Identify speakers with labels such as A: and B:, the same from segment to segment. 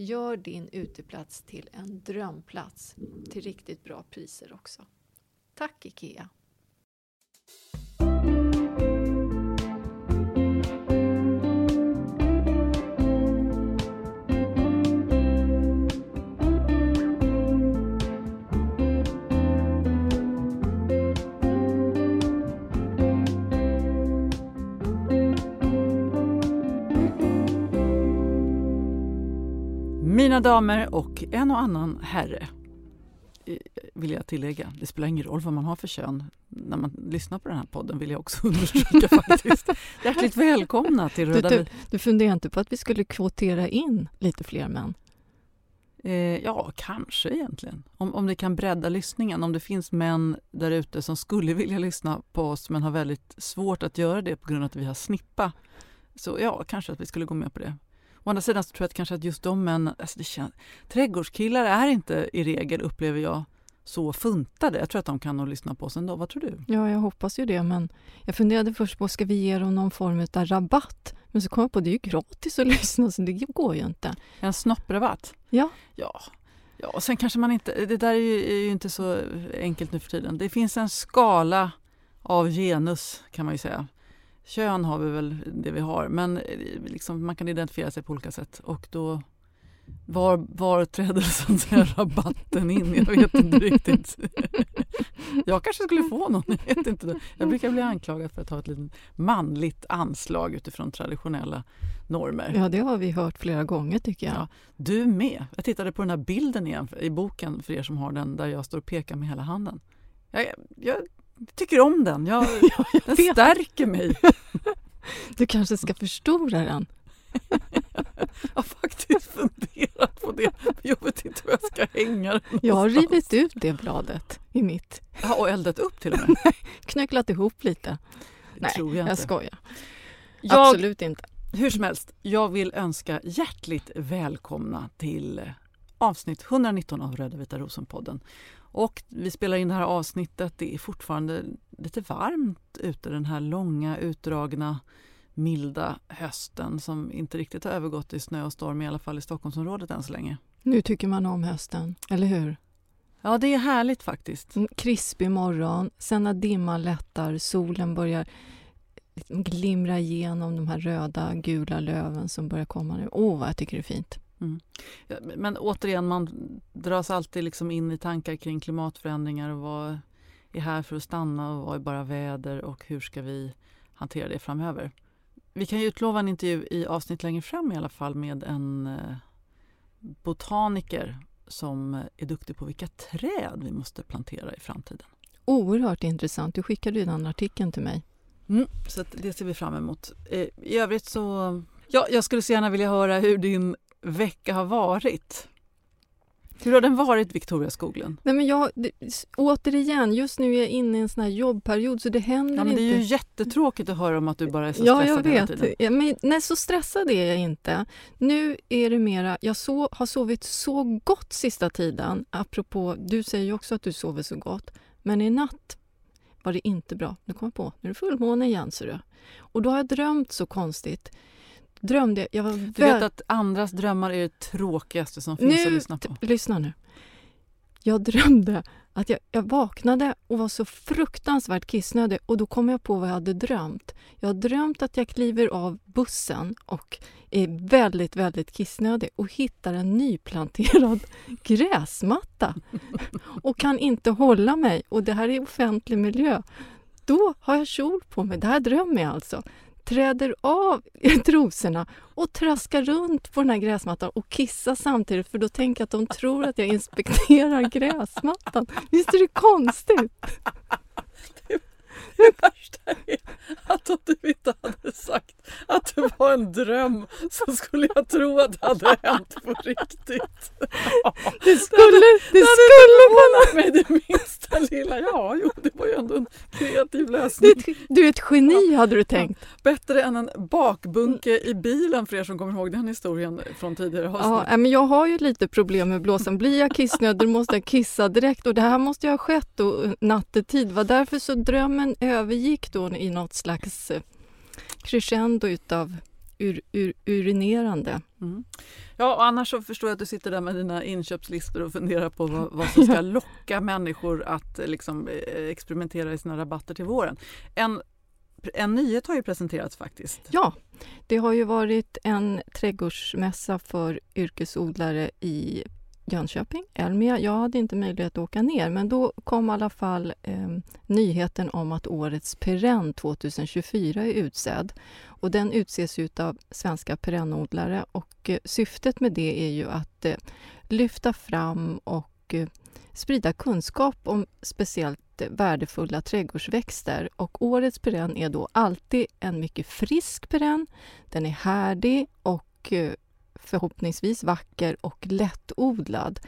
A: Gör din uteplats till en drömplats till riktigt bra priser också. Tack IKEA!
B: Mina damer och en och annan herre eh, vill jag tillägga. Det spelar ingen roll vad man har för kön när man lyssnar på den här podden vill jag också understryka faktiskt. Hjärtligt välkomna till
A: Du,
B: Röda
A: du, du funderar inte på att vi skulle kvotera in lite fler män?
B: Eh, ja, kanske egentligen. Om, om det kan bredda lyssningen. Om det finns män där ute som skulle vilja lyssna på oss men har väldigt svårt att göra det på grund av att vi har snippa. Så ja, kanske att vi skulle gå med på det. Å andra sidan så tror jag att kanske att just de män, alltså det känns, trädgårdskillar är inte i regel, upplever jag, så funtade. Jag tror att de kan nog lyssna på oss ändå. Vad tror du?
A: Ja, jag hoppas ju det, men jag funderade först på, ska vi ge dem någon form av rabatt? Men så kom jag på, det är ju gratis att lyssna, så det går ju inte.
B: En snopprabatt?
A: Ja.
B: Ja. Ja, och sen kanske man inte, det där är ju, är ju inte så enkelt nu för tiden. Det finns en skala av genus kan man ju säga. Kön har vi väl det vi har, men liksom, man kan identifiera sig på olika sätt. Och då, var, var träder så att säga, rabatten in? Jag vet inte riktigt. Jag kanske skulle få någon, jag vet inte. Jag brukar bli anklagad för att ha ett litet manligt anslag utifrån traditionella normer.
A: Ja, det har vi hört flera gånger tycker jag. Ja,
B: du med. Jag tittade på den här bilden igen i boken för er som har den, där jag står och pekar med hela handen. Jag, jag tycker om den. Jag, den stärker mig.
A: Du kanske ska förstora den?
B: jag har faktiskt funderat på det. Jag vet inte hur jag ska hänga den
A: Jag har rivit ut det bladet i mitt.
B: Ja, och eldat upp till och med?
A: Knöcklat ihop lite. Nej,
B: tror jag,
A: jag skojar.
B: Jag,
A: Absolut inte.
B: Hur som helst, jag vill önska hjärtligt välkomna till avsnitt 119 av Röda vita rosen-podden. Och vi spelar in det här avsnittet. Det är fortfarande lite varmt ute den här långa, utdragna, milda hösten som inte riktigt har övergått i snö och storm, i alla fall i Stockholmsområdet än så länge.
A: Nu tycker man om hösten, eller hur?
B: Ja, det är härligt faktiskt.
A: En krispig morgon, sen när dimman lättar, solen börjar glimra igenom de här röda, gula löven som börjar komma nu. Åh, oh, vad jag tycker det är fint.
B: Mm. Ja, men återigen, man dras alltid liksom in i tankar kring klimatförändringar och vad är här för att stanna och vad är bara väder och hur ska vi hantera det framöver. Vi kan ju utlova en intervju i avsnitt längre fram i alla fall med en eh, botaniker som är duktig på vilka träd vi måste plantera i framtiden.
A: Oerhört intressant. Du skickade ju den artikeln till mig.
B: Mm, så det ser vi fram emot. Eh, I övrigt så... Ja, jag skulle så gärna vilja höra hur din vecka har varit. Hur har den varit, Victoria Skoglund?
A: Nej, men jag, det, återigen, just nu är jag inne i en sån här jobbperiod så det händer
B: ja, men
A: inte.
B: Det är ju jättetråkigt att höra om att du bara är så
A: ja,
B: stressad
A: jag vet. hela tiden. Ja, men, nej, så stressad är jag inte. Nu är det mera, jag så, har sovit så gott sista tiden. Apropå, du säger ju också att du sover så gott. Men i natt var det inte bra. Nu kommer jag på, nu är det fullmåne igen ser du. Och då har jag drömt så konstigt drömde jag... var
B: Du vet att andras drömmar är det tråkigaste som finns
A: nu,
B: att lyssna på?
A: Lyssna nu. Jag drömde att jag, jag vaknade och var så fruktansvärt kissnödig och då kom jag på vad jag hade drömt. Jag har drömt att jag kliver av bussen och är väldigt, väldigt kissnödig och hittar en nyplanterad gräsmatta och kan inte hålla mig och det här är offentlig miljö. Då har jag kjol på mig. Det här drömmer jag alltså träder av trosorna och traskar runt på den här gräsmattan och kissar samtidigt för då tänker jag att de tror att jag inspekterar gräsmattan. Visst är det konstigt?
B: Det värsta är att om du inte hade sagt att det var en dröm så skulle jag tro att det hade hänt på riktigt.
A: Det skulle, det, det skulle
B: kunna... mig det minsta lilla. Ja, jo, det var ju ändå en kreativ lösning.
A: Du, du är ett geni hade du tänkt.
B: Ja, bättre än en bakbunke i bilen för er som kommer ihåg den historien från tidigare avsnitt.
A: Ja, men jag har ju lite problem med blåsan. Blir jag kissnödig måste jag kissa direkt och det här måste ju ha skett då nattetid. var därför så drömmen övergick då i något slags eh, crescendo utav ur, ur, urinerande.
B: Mm. Ja, och annars så förstår jag att du sitter där med dina inköpslistor och funderar på vad, vad som ska locka människor att liksom, eh, experimentera i sina rabatter till våren. En, en nyhet har ju presenterats faktiskt.
A: Ja, det har ju varit en trädgårdsmässa för yrkesodlare i Jönköping, Elmia. Jag hade inte möjlighet att åka ner men då kom i alla fall eh, nyheten om att årets perenn 2024 är utsedd. Och den utses av svenska perennodlare och eh, syftet med det är ju att eh, lyfta fram och eh, sprida kunskap om speciellt eh, värdefulla trädgårdsväxter. Och årets perenn är då alltid en mycket frisk perenn. Den är härdig och eh, förhoppningsvis vacker och lättodlad.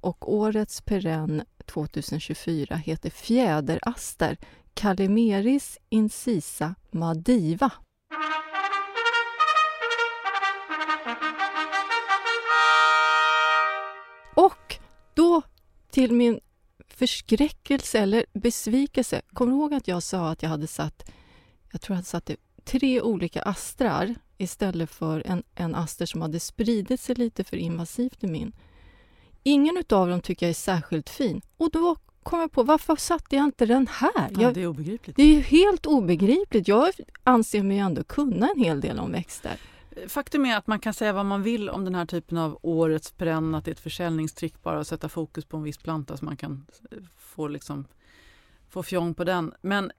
A: Och årets perenn 2024 heter fjäderaster Calimeris incisa madiva. Och då till min förskräckelse eller besvikelse, kommer du ihåg att jag sa att jag hade satt, jag tror jag hade satt tre olika astrar istället för en, en aster som hade spridit sig lite för invasivt i min. Ingen av dem tycker jag är särskilt fin. Och då kom jag på, varför satte jag inte den här?
B: Ja, det är obegripligt.
A: Det är helt obegripligt. Jag anser mig ändå kunna en hel del om växter.
B: Faktum är att man kan säga vad man vill om den här typen av årets perenn, att det är ett försäljningstrick bara att sätta fokus på en viss planta så man kan få, liksom, få fjong på den. Men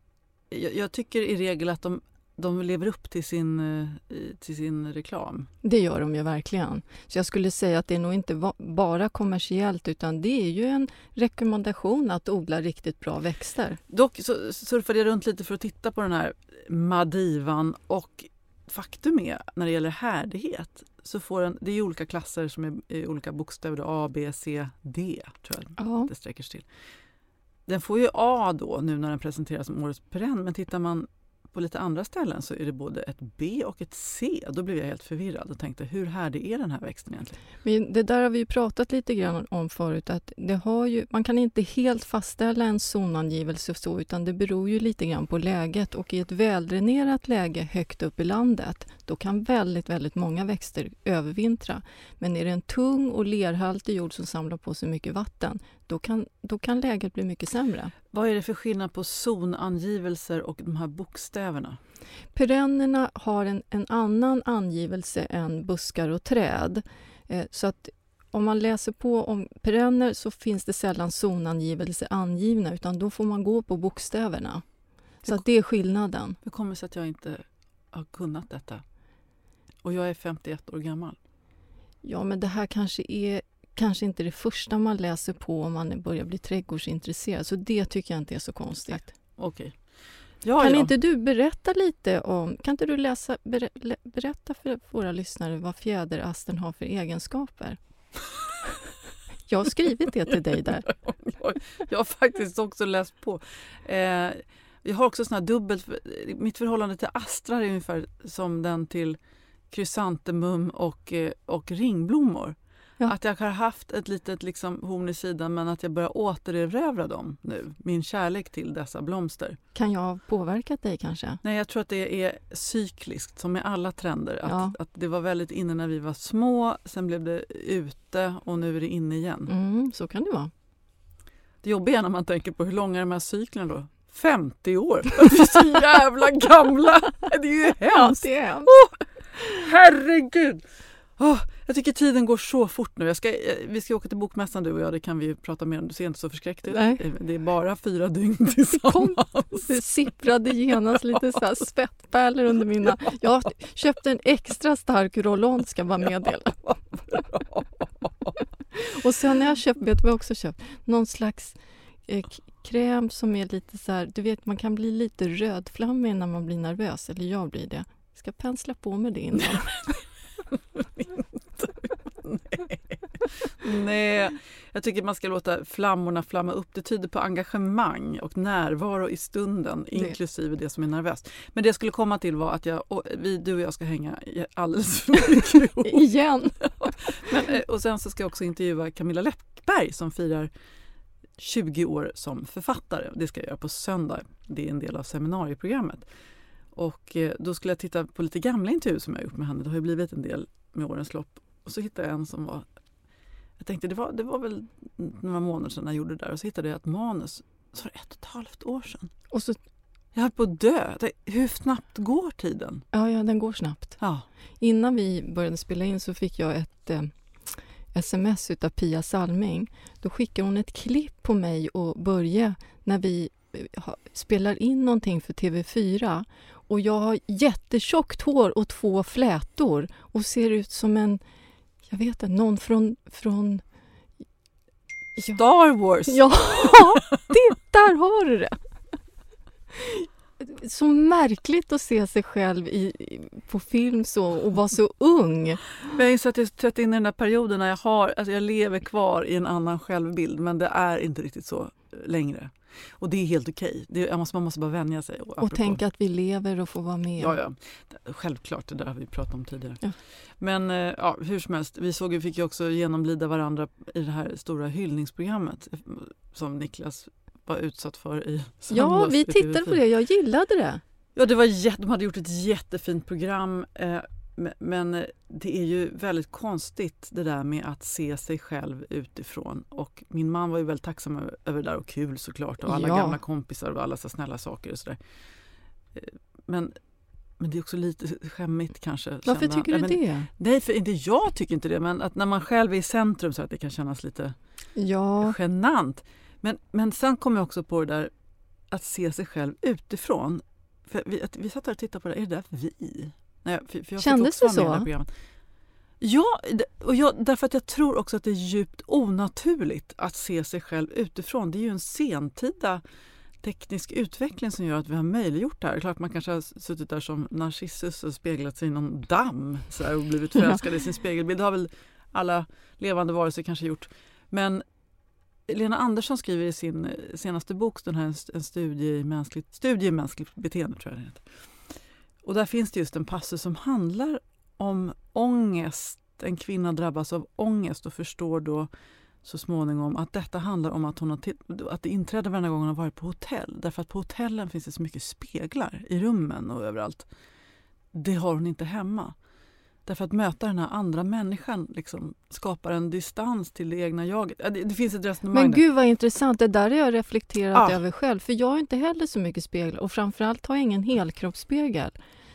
B: jag, jag tycker i regel att de de lever upp till sin, eh, till sin reklam.
A: Det gör de ju verkligen. Så jag skulle säga att det är nog inte bara kommersiellt utan det är ju en rekommendation att odla riktigt bra växter.
B: Dock så surfade jag runt lite för att titta på den här Madivan och faktum är när det gäller härdighet så får den, det är olika klasser som är, är olika bokstäver, A, B, C, D tror jag ja. det sträcker sig till. Den får ju A då nu när den presenteras som årets perenn men tittar man på lite andra ställen så är det både ett B och ett C. Då blev jag helt förvirrad och tänkte hur härdig är den här växten egentligen?
A: Men det där har vi ju pratat lite grann om förut att det har ju, man kan inte helt fastställa en zonangivelse så utan det beror ju lite grann på läget och i ett väldränerat läge högt upp i landet då kan väldigt, väldigt många växter övervintra. Men är det en tung och lerhaltig jord som samlar på sig mycket vatten då kan, då kan läget bli mycket sämre.
B: Vad är det för skillnad på zonangivelser och de här bokstäverna?
A: Perennerna har en, en annan angivelse än buskar och träd. Eh, så att om man läser på om perenner så finns det sällan zonangivelse angivna utan då får man gå på bokstäverna. Så det är skillnaden.
B: Hur kommer det sig att jag inte har kunnat detta? Och jag är 51 år gammal.
A: Ja, men det här kanske är kanske inte det första man läser på om man börjar bli trädgårdsintresserad. Så det tycker jag inte är så konstigt.
B: Okej. Ja,
A: kan
B: ja.
A: inte du berätta lite om, kan inte du läsa, ber, berätta för våra lyssnare vad fjäderasten har för egenskaper? jag har skrivit det till dig där.
B: jag har faktiskt också läst på. Eh, jag har också såna här dubbelt... Mitt förhållande till astrar är ungefär som den till krysantemum och, eh, och ringblommor.
A: Ja.
B: Att jag har haft ett litet liksom, horn i sidan men att jag börjar återerövra dem nu. Min kärlek till dessa blomster.
A: Kan jag ha påverkat dig kanske?
B: Nej, jag tror att det är cykliskt som med alla trender. Att,
A: Ja.
B: att det var väldigt inne när vi var små, sen blev det ute och nu är det inne igen.
A: Mm, så kan det vara.
B: Det jobbiga är när man tänker på hur långa är de här cyklerna då? 50 år! Vi är så jävla gamla! Det är ju hemskt!
A: det är hemskt.
B: Herregud! Åh, jag tycker tiden går så fort nu. Jag ska, eh, vi ska åka till Bokmässan du och jag, det kan vi prata mer om. Du ser inte så förskräckt ut.
A: Nej.
B: Det är bara fyra dygn tillsammans.
A: Det sipprade genast lite så här svettpärlor under mina... Jag köpte en extra stark roll ska jag bara meddela. Och sen har jag köpt, vet du vad jag också köpt? Någon slags eh, kräm som är lite så här, du vet man kan bli lite rödflammig när man blir nervös, eller jag blir det. Ska pensla på med det innan.
B: Nej, jag tycker man ska låta flammorna flamma upp. Det tyder på engagemang och närvaro i stunden, inklusive det som är nervöst. Men det jag skulle komma till var att jag, och vi, du och jag ska hänga alldeles för mycket ihop.
A: Igen!
B: Men, eh, och sen så ska jag också intervjua Camilla Läckberg som firar 20 år som författare. Det ska jag göra på söndag. Det är en del av seminarieprogrammet. Och eh, då skulle jag titta på lite gamla intervjuer som jag gjort med henne. Det har ju blivit en del med årens lopp. Och så hittade jag en som var... Jag tänkte det var, det var väl några månader sedan jag gjorde det där. Och så hittade jag ett manus. Det ett och ett halvt år sedan.
A: Och så,
B: Jag höll på att dö. Hur snabbt går tiden?
A: ja, ja, den går snabbt.
B: Ja.
A: Innan vi började spela in så fick jag ett eh, sms utav Pia Salming. Då skickade hon ett klipp på mig och Börje när vi spelar in någonting för TV4. Och jag har jättetjockt hår och två flätor och ser ut som en, jag vet inte, någon från... från ja,
B: Star Wars!
A: ja det, där har du det! Så märkligt att se sig själv i, på film så och vara så ung.
B: Men jag inser att jag trätt in i den där perioden när jag, har, alltså jag lever kvar i en annan självbild men det är inte riktigt så längre. Och det är helt okej. Jag måste, man måste bara vänja sig.
A: Och
B: apropå-
A: tänka att vi lever och får vara med.
B: Ja, ja. Självklart, det där har vi pratat om tidigare.
A: Ja.
B: Men eh, ja, hur som helst, vi såg, fick ju också genomlida varandra i det här stora hyllningsprogrammet eh, som Niklas var utsatt för i
A: Ja, vi tittade
B: TV4.
A: på det. Jag gillade det.
B: Ja, det var jätte, de hade gjort ett jättefint program. Eh, men det är ju väldigt konstigt det där med att se sig själv utifrån. Och min man var ju väldigt tacksam över, det där och kul såklart. Och alla
A: Ja.
B: gamla kompisar och alla så snälla saker och sådär. Eh, Men, men det är också lite skämmigt kanske.
A: Varför
B: känna-
A: tycker du
B: men,
A: det?
B: Nej, för inte jag tycker inte det. Men att när man själv är i centrum så att det kan kännas lite
A: Ja,
B: genant. Men, men sen kom jag också på det där att se sig själv utifrån. För vi, att, vi satt här och tittade på det, är det där vi? Nej, för, för
A: Kändes det så?
B: Ja, och jag, därför att jag tror också att det är djupt onaturligt att se sig själv utifrån. Det är ju en sentida teknisk utveckling som gör att vi har möjliggjort det här. Klart man kanske har suttit där som Narcissus och speglat sig i någon damm så här, och blivit förälskad i sin spegelbild. Det har väl alla levande varelser kanske gjort. Men Lena Andersson skriver i sin eh, senaste bok, den här En studie i mänskligt, studie i mänskligt beteende, tror jag det heter. Och där finns det just en passus som handlar om ångest. En kvinna drabbas av ångest och förstår då så småningom att detta handlar om att, hon har att det inträder varje gång hon har varit på hotell. Därför att på hotellen finns det så mycket speglar i rummen och överallt. Det har hon inte hemma. Därför att möta den här andra människan liksom, skapar en distans till det egna jaget. Det, det finns ett resonemang
A: Men gud vad intressant, det där har jag reflekterat
B: Ja.
A: över själv. För jag har inte heller så mycket speglar och framförallt har jag ingen helkroppsspegel.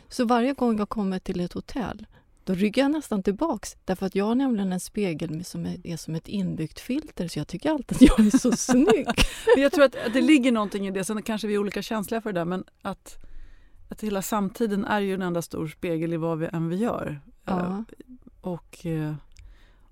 A: Så varje gång jag kommer till ett hotell då ryggar jag nästan tillbaks. Därför att jag har nämligen en spegel som är, är som ett inbyggt filter så jag tycker alltid att jag är så snygg.
B: Jag tror att, att det ligger någonting i det. Sen kanske vi är olika känsliga för det där men att, att hela samtiden är ju en enda stor spegel i vad vi än vi gör.
A: Ja.
B: Eh, Och, eh,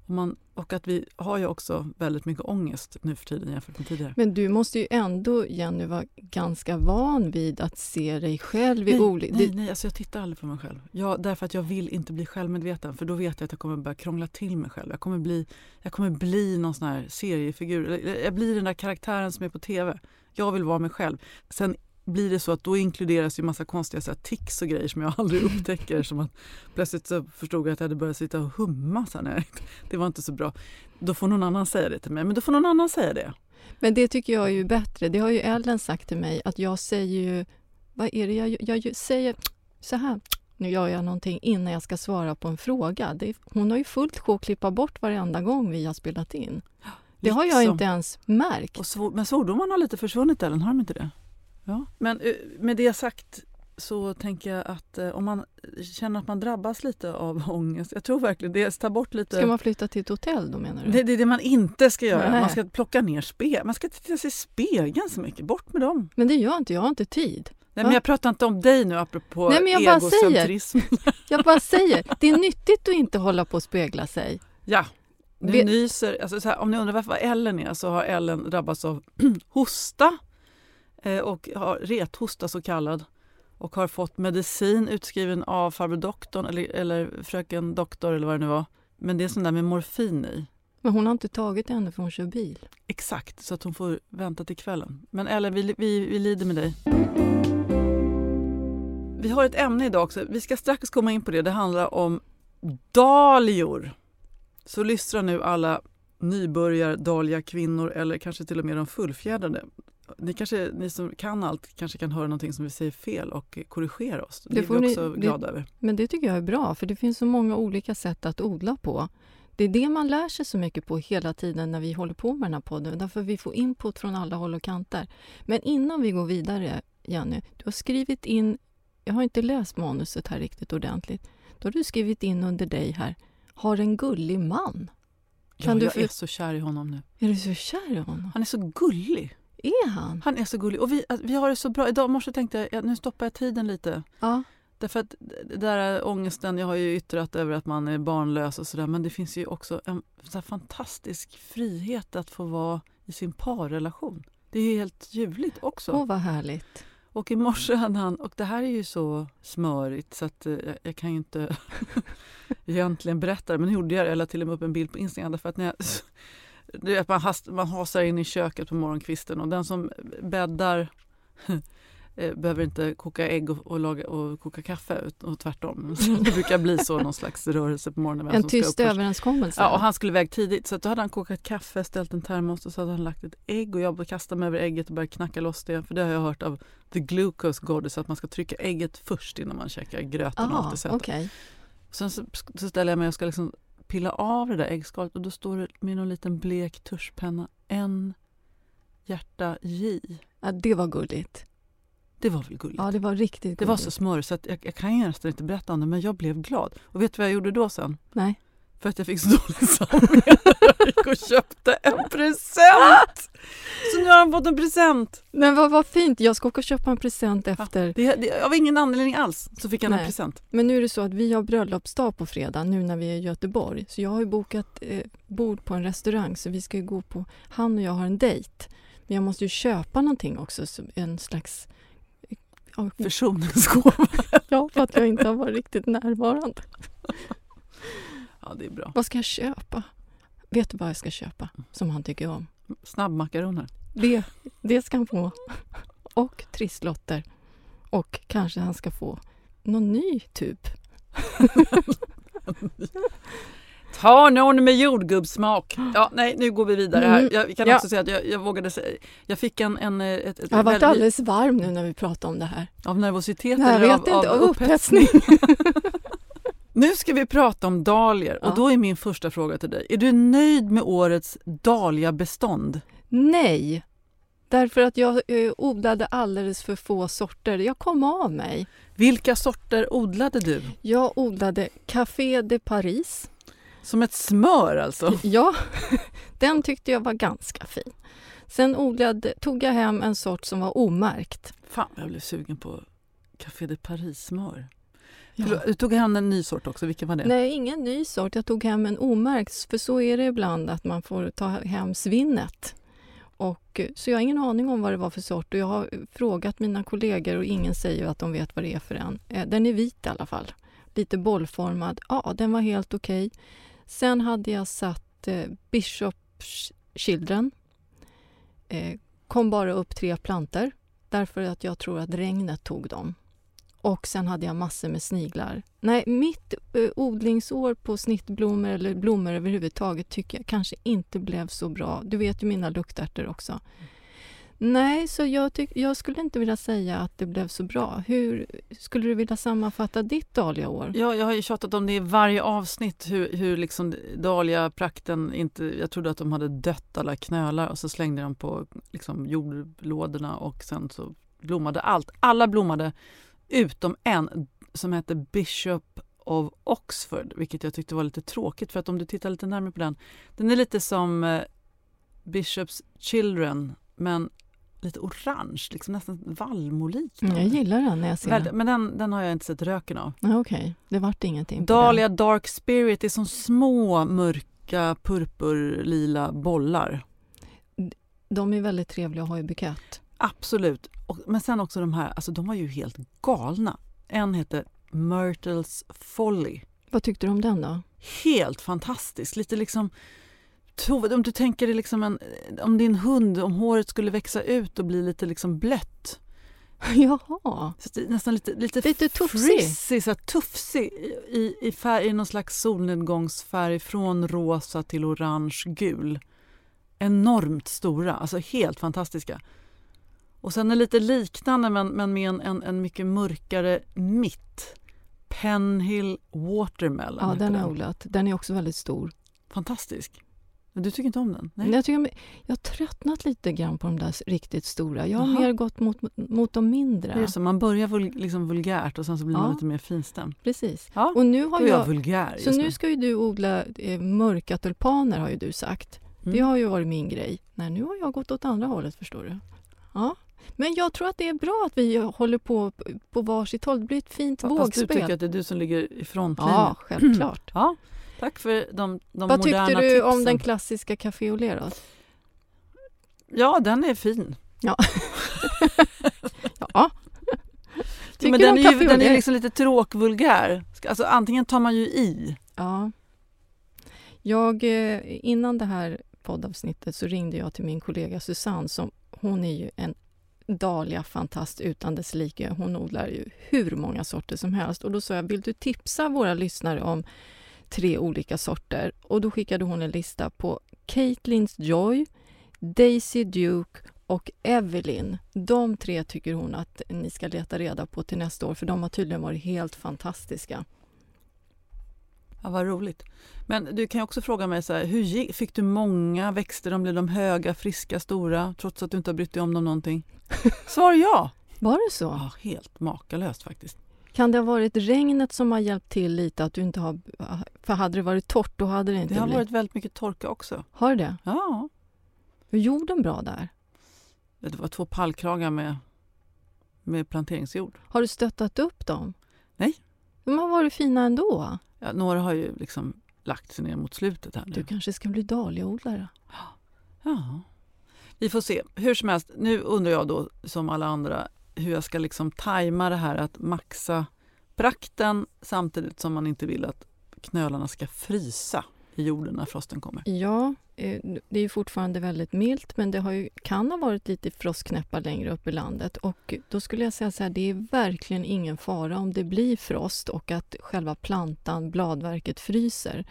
B: och, man, och att vi har ju också väldigt mycket ångest nu för tiden jämfört med tidigare.
A: Men du måste ju ändå, Jenny, vara ganska van vid att se dig själv i olika...
B: nej, nej alltså jag tittar aldrig på mig själv. Jag, därför att jag vill inte bli självmedveten för då vet jag att jag kommer börja krångla till mig själv. Jag kommer bli, jag kommer bli någon sån här seriefigur. Jag blir den där karaktären som är på tv. Jag vill vara mig själv. Sen blir det så att då inkluderas ju massa konstiga så här, tics och grejer som jag aldrig upptäcker. som att plötsligt så förstod jag att jag hade börjat sitta och humma. Så här, nej, det var inte så bra. Då får någon annan säga det till mig. Men då får någon annan säga det.
A: Men det tycker jag är ju bättre. Det har ju Ellen sagt till mig att jag säger ju... Vad är det jag, jag gör- säger? Så här. Nu gör jag någonting innan jag ska svara på en fråga. Det, hon har ju fullt sjå att klippa bort varenda gång vi har spelat in. Det har jag
B: Liksom.
A: inte ens märkt.
B: Och svor, men svordomarna har lite försvunnit Ellen, har de inte det? Ja. Men eh, med det sagt så tänker jag att eh, om man känner att man drabbas lite av ångest, jag tror verkligen det, ta bort lite...
A: Ska man flytta till ett hotell då menar du?
B: det, det är det man inte ska göra.
A: Nej.
B: Man ska plocka ner spegeln. Man ska inte titta sig i spegeln så mycket. Bort med dem.
A: Men det gör inte, jag har inte tid.
B: Nej,
A: Va?
B: men jag pratar inte om dig nu apropå
A: Nej, men jag bara säger.
B: egocentrism.
A: Jag bara säger, det är nyttigt att inte hålla på och spegla sig.
B: Ja. Nu
A: Vet-
B: nyser, alltså så här, om ni undrar varför Ellen är så har Ellen drabbats av hosta och har rethosta så kallad och har fått medicin utskriven av farbror doktorn eller, eller fröken doktor eller vad det nu var. Men det är sån där med morfin i.
A: Men hon har inte tagit det ännu för hon kör bil.
B: Exakt, så att hon får vänta till kvällen. Men Ellen, vi, vi, vi lider med dig. Vi har ett ämne idag också. Vi ska strax komma in på det. Det handlar om dahlior. Så lystra nu alla nybörjar dahlia kvinnor eller kanske till och med de fullfjädrade. Ni, kanske, ni som kan allt kanske kan höra någonting som vi säger fel och korrigera oss. Det,
A: Det
B: är vi
A: ni-
B: också
A: det-
B: glada över.
A: Men det tycker jag är bra, för det finns så många olika sätt att odla på. Det är det man lär sig så mycket på hela tiden när vi håller på med den här podden. Därför vi får input från alla håll och kanter. Men innan vi går vidare, Jenny, du har skrivit in... Jag har inte läst manuset här riktigt ordentligt. Då har du skrivit in under dig här, har en gullig man.
B: Ja,
A: Kan du
B: jag
A: för-
B: är så kär i honom nu.
A: Är du så kär i honom?
B: Han är så gullig.
A: Är han?
B: Han är så gullig. Och vi, vi har det så bra. Idag morse tänkte jag, ja, nu stoppar jag tiden lite.
A: Ja.
B: Därför att det där är ångesten, jag har ju yttrat över att man är barnlös och sådär men det finns ju också en så fantastisk frihet att få vara i sin parrelation. Det är helt ljuvligt också.
A: Åh, vad härligt.
B: Och i morse hade han, och det här är ju så smörigt så att eh, jag, jag kan ju inte egentligen berätta det men nu gjorde jag det, jag la till och med upp en bild på Instagram därför att när jag, du vet, man, hast, man hasar in i köket på morgonkvisten och den som bäddar eh, behöver inte koka ägg och, och, laga, och koka kaffe och tvärtom. Så det brukar bli så någon slags rörelse på morgonen.
A: En tyst överenskommelse.
B: Ja, och han skulle iväg tidigt så att då hade han kokat kaffe, ställt en termos och så hade han lagt ett ägg och jag kastade mig över ägget och började knacka loss det. För det har jag hört av the glucose goddess att man ska trycka ägget först innan man käkar gröten och allt det söta.
A: okej.
B: Sen så, så ställer jag mig och ska liksom pilla av det där äggskalet och då står det med någon liten blek tuschpenna en hjärta J.
A: Ja, det var gulligt.
B: Det var väl gulligt?
A: Ja, det var riktigt gulligt.
B: det var så smörigt så att jag, jag kan ju nästan inte berätta om det men jag blev glad. Och vet du vad jag gjorde då sen?
A: Nej.
B: För att jag fick så dåligt samvete. Jag gick och köpte en present! Så nu har han fått en present.
A: Men vad, vad fint, jag ska åka och köpa en present efter.
B: Det, det, av ingen anledning alls så fick han
A: Nej.
B: en present.
A: Men nu är det så att vi har bröllopsdag på fredag nu när vi är i Göteborg. Så jag har ju bokat eh, bord på en restaurang så vi ska gå på, han och jag har en dejt. Men jag måste ju köpa någonting också, så en slags... Ja,
B: Försoningsgåva.
A: ja, för att jag inte har varit riktigt närvarande.
B: Ja, det är bra.
A: Vad ska jag köpa? Vet du vad jag ska köpa som han tycker om?
B: Snabbmakaroner.
A: Det, det ska han få. Och trisslotter. Och kanske han ska få någon ny typ.
B: Ta någon med jordgubbssmak. Ja, nej, nu går vi vidare här.
A: Mm.
B: Jag kan
A: Ja.
B: också säga att jag, jag vågade säga, jag fick en, en ett, ett,
A: Jag har varit
B: väldigt-
A: alldeles varm nu när vi pratar om det här.
B: av nervositet
A: Jag
B: eller
A: vet
B: av,
A: inte,
B: av
A: upphetsning.
B: Nu ska vi prata om dahlior
A: Ja.
B: och då är min första fråga till dig. Är du nöjd med årets dahliabestånd?
A: Nej, därför att jag eh, odlade alldeles för få sorter. Jag kom av mig.
B: Vilka sorter odlade du?
A: Jag odlade Café de Paris.
B: Som ett smör alltså?
A: Ja, den tyckte jag var ganska fin. Sen odlade, tog jag hem en sort som var omärkt.
B: Fan, jag blev sugen på Café de Paris-smör.
A: Ja.
B: Du, tog hem en ny sort också, vilken var det?
A: Nej, ingen ny sort. Jag tog hem en omärkt, för så är det ibland att man får ta hem svinnet. Och, eh, så jag har ingen aning om vad det var för sort och jag har frågat mina kollegor och ingen säger att de vet vad det är för en. Eh, Den är vit i alla fall. Lite bollformad. Ja, den var helt okej. Sen hade jag satt eh, Bishop Children. Eh, kom bara upp tre planter därför att jag tror att regnet tog dem. Och sen hade jag massor med sniglar. Nej, mitt eh, odlingsår på snittblommor eller blommor överhuvudtaget tycker jag kanske inte blev så bra. Du vet ju mina luktärtor också. Nej, så jag, tyck- jag skulle inte vilja säga att det blev så bra. Hur skulle du vilja sammanfatta ditt dahliaår?
B: Ja, jag har ju tjatat om det i varje avsnitt hur, hur liksom dahliaprakten inte... Jag trodde att de hade dött alla knölar och så slängde de på liksom jordlådorna och sen så blommade allt. Alla blommade utom en som hette Bishop of Oxford, vilket jag tyckte var lite tråkigt för att om du tittar lite närmare på den, den är lite som eh, Bishops Children men lite orange, liksom nästan vallmoliknande.
A: Mm, jag gillar den när jag ser den.
B: Men den, den har jag inte sett röken av.
A: Okej, det vart ingenting
B: Dahlia Dark Spirit är som små mörka purpurlila bollar.
A: De är väldigt trevliga att ha i bukett.
B: Absolut. Och, men sen också de här, alltså de var ju helt galna. En heter Myrtles Folly.
A: Vad tyckte du om den då?
B: Helt fantastisk. Lite liksom... Om du tänker dig liksom en, om din hund, om håret skulle växa ut och bli lite liksom blött.
A: Jaha,
B: Så nästan lite, lite,
A: Lite tufsig.
B: frissig, så tufsig i, i, färg, i någon slags solnedgångsfärg från rosa till orange gul. Enormt stora, alltså helt fantastiska. Och sen är lite liknande men, men med en, en, en mycket mörkare mitt. Penhill Watermelon.
A: ja den har jag odlat. Den är också väldigt stor.
B: Fantastisk. Men du tycker inte om den? Nej.
A: Jag, tycker, jag har tröttnat lite grann på de där riktigt stora. Jag har
B: Jaha.
A: mer gått mot, mot de mindre.
B: Det är så, man börjar vul, liksom vulgärt och sen så blir man
A: Ja.
B: lite mer finstämd.
A: Precis.
B: Ja,
A: Och nu har
B: jag
A: jag,
B: vulgär
A: så nu ska ju du odla eh, mörka tulpaner har ju du sagt. Det
B: Mm.
A: har ju varit min grej. Nej, nu har jag gått åt andra hållet förstår du. Ja. Men jag tror att det är bra att vi håller på på varsitt håll. Det blir ett fint
B: Fast du
A: vågspel.
B: tycker att det är du som ligger i frontlinjen?
A: Ja, självklart.
B: Ja, tack för de, de
A: Vad
B: moderna
A: tyckte du
B: tipsen.
A: om den klassiska Café Olé då?
B: Ja, den är fin.
A: Ja.
B: Ja,
A: Tycker
B: men
A: du
B: den
A: om
B: är, ju, den är liksom lite tråkvulgär. Alltså, antingen tar man ju i.
A: Ja. Jag, eh, innan det här poddavsnittet så ringde jag till min kollega Susanne. Som, hon är ju en dahlia-fantast utan dess like. Hon odlar ju hur många sorter som helst. Och Då sa jag, vill du tipsa våra lyssnare om tre olika sorter? Och Då skickade hon en lista på Caitlins Joy, Daisy Duke och Evelyn. De tre tycker hon att ni ska leta reda på till nästa år för de har tydligen varit helt fantastiska.
B: Ja, vad roligt. Men du kan ju också fråga mig, så här, hur fick du många växter? De blev de höga, friska, stora trots att du inte har brytt dig om dem någonting? Svar ja!
A: Var det så?
B: ja helt makalöst faktiskt.
A: Kan det ha varit regnet som har hjälpt till lite? att du inte har... För hade det varit torrt då hade det inte
B: Det har
A: blivit...
B: varit väldigt mycket torka också.
A: Har det?
B: Ja,
A: Är jorden bra där?
B: det var två pallkragar med, med planteringsjord.
A: Har du stöttat upp dem?
B: Nej.
A: De har varit fina ändå.
B: Ja, några har ju liksom lagt sig ner mot slutet här nu.
A: Du kanske ska bli dahliaodlare?
B: Ja, vi får se. Hur som helst, nu undrar jag då som alla andra hur jag ska liksom tajma det här att maxa prakten samtidigt som man inte vill att knölarna ska frysa i jorden när frosten kommer?
A: Ja, eh, det är fortfarande väldigt milt men det har ju, kan ha varit lite frostknäppar längre upp i landet och då skulle jag säga så här, det är verkligen ingen fara om det blir frost och att själva plantan, bladverket, fryser.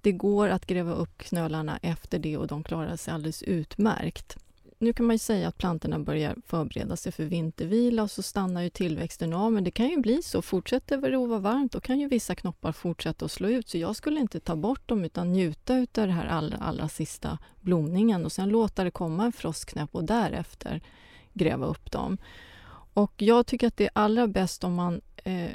A: Det går att gräva upp knölarna efter det och de klarar sig alldeles utmärkt nu kan man ju säga att plantorna börjar förbereda sig för vintervila och så stannar ju tillväxten av. Men det kan ju bli så. Fortsätter det att vara varmt då kan ju vissa knoppar fortsätta att slå ut. Så jag skulle inte ta bort dem utan njuta av den här allra, allra sista blomningen och sen låta det komma en frostknäpp och därefter gräva upp dem. Och jag tycker att det är allra bäst om man eh,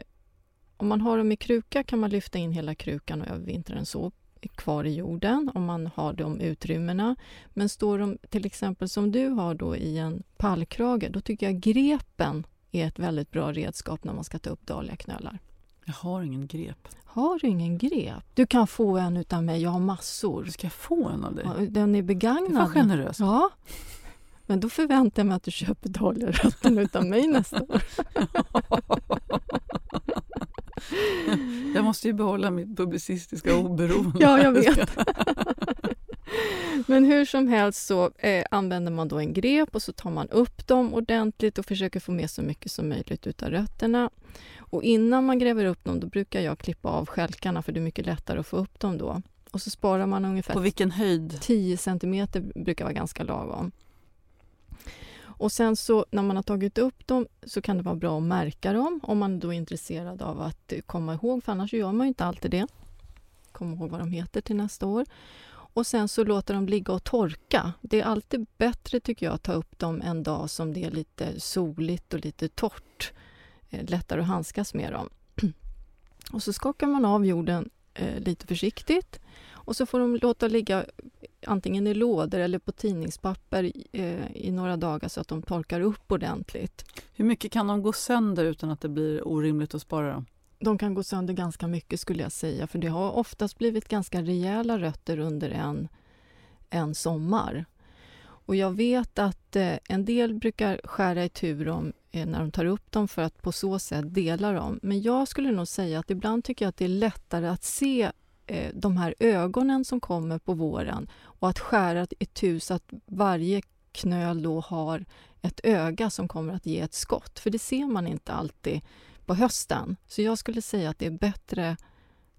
A: om man har dem i kruka kan man lyfta in hela krukan och övervintra den så kvar i jorden om man har de utrymmena. Men står de till exempel som du har då i en pallkrage, då tycker jag grepen är ett väldigt bra redskap när man ska ta upp dahliaknölar.
B: Jag har ingen grep.
A: Har du ingen grep? Du kan få en utav mig, jag har massor.
B: Ska jag få en av dig? Ja,
A: den är begagnad.
B: Var generöst.
A: Ja. Men då förväntar jag mig att du köper dahliarötterna utav mig nästa år.
B: Jag måste ju behålla mitt publicistiska oberoende.
A: ja, jag vet. Men hur som helst så eh, använder man då en grep och så tar man upp dem ordentligt och försöker få med så mycket som möjligt utav rötterna. Och innan man gräver upp dem då brukar jag klippa av skälkarna för det är mycket lättare att få upp dem då. Och så sparar man ungefär...
B: På vilken höjd?
A: 10 centimeter brukar vara ganska lagom. Och sen så när man har tagit upp dem så kan det vara bra att märka dem om man då är intresserad av att eh, komma ihåg, för annars gör man ju inte alltid det. Kom ihåg vad de heter till nästa år. Och sen så låter de ligga och torka. Det är alltid bättre tycker jag att ta upp dem en dag som det är lite soligt och lite torrt. Eh, lättare att handskas med dem. Och så skakar man av jorden eh, lite försiktigt och så får de låta ligga antingen i lådor eller på tidningspapper eh, i några dagar så att de torkar upp ordentligt.
B: Hur mycket kan de gå sönder utan att det blir orimligt att spara dem?
A: De kan gå sönder ganska mycket skulle jag säga för det har oftast blivit ganska rejäla rötter under en, en sommar. Och jag vet att eh, en del brukar skära i tur dem eh, när de tar upp dem för att på så sätt dela dem. Men jag skulle nog säga att ibland tycker jag att det är lättare att se de här ögonen som kommer på våren och att skära itu så att varje knöl då har ett öga som kommer att ge ett skott. För det ser man inte alltid på hösten. Så jag skulle säga att det är bättre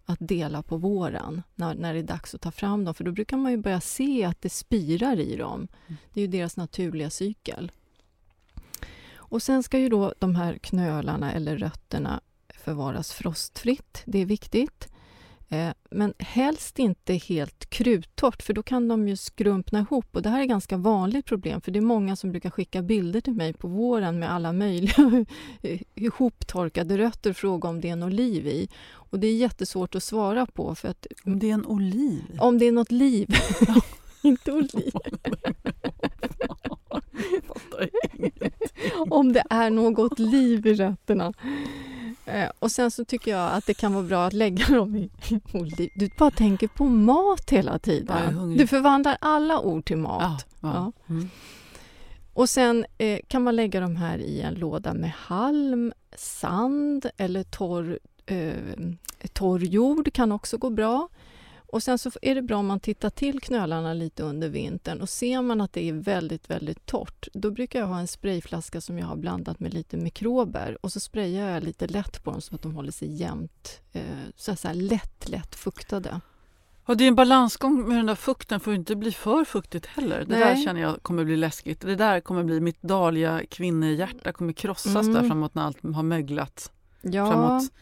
A: att dela på våren när, när det är dags att ta fram dem. För då brukar man ju börja se att det spirar i dem. Det är ju deras naturliga cykel. Och sen ska ju då de här knölarna eller rötterna förvaras frostfritt. Det är viktigt. Eh, men helst inte helt kruttorrt, för då kan de ju skrumpna ihop. Och Det här är ett ganska vanligt problem, för det är många som brukar skicka bilder till mig på våren med alla möjliga ihoptorkade rötter och fråga om det är något liv i. Och Det är jättesvårt att svara på. För att,
B: om det är en oliv?
A: Om det är något liv. inte oliv. om det är något liv i rötterna. Eh, och sen så tycker jag att det kan vara bra att lägga dem i oliv. Du bara tänker på mat hela tiden. Du förvandlar alla ord till mat. Ja, ja. Ja. Mm. Och sen eh, kan man lägga dem här i en låda med halm, sand eller torr, eh, torr jord kan också gå bra. Och sen så är det bra om man tittar till knölarna lite under vintern och ser man att det är väldigt, väldigt torrt, då brukar jag ha en sprayflaska som jag har blandat med lite mikrober och så sprayar jag lite lätt på dem så att de håller sig jämnt, eh, så, så här lätt, lätt fuktade.
B: Ja, det är en balansgång med den där fukten, får inte bli för fuktigt heller. Det Nej. där känner jag kommer bli läskigt. Det där kommer bli, mitt dahlia kvinnehjärta kommer krossas mm. där framåt när allt har möglat. Ja. Framåt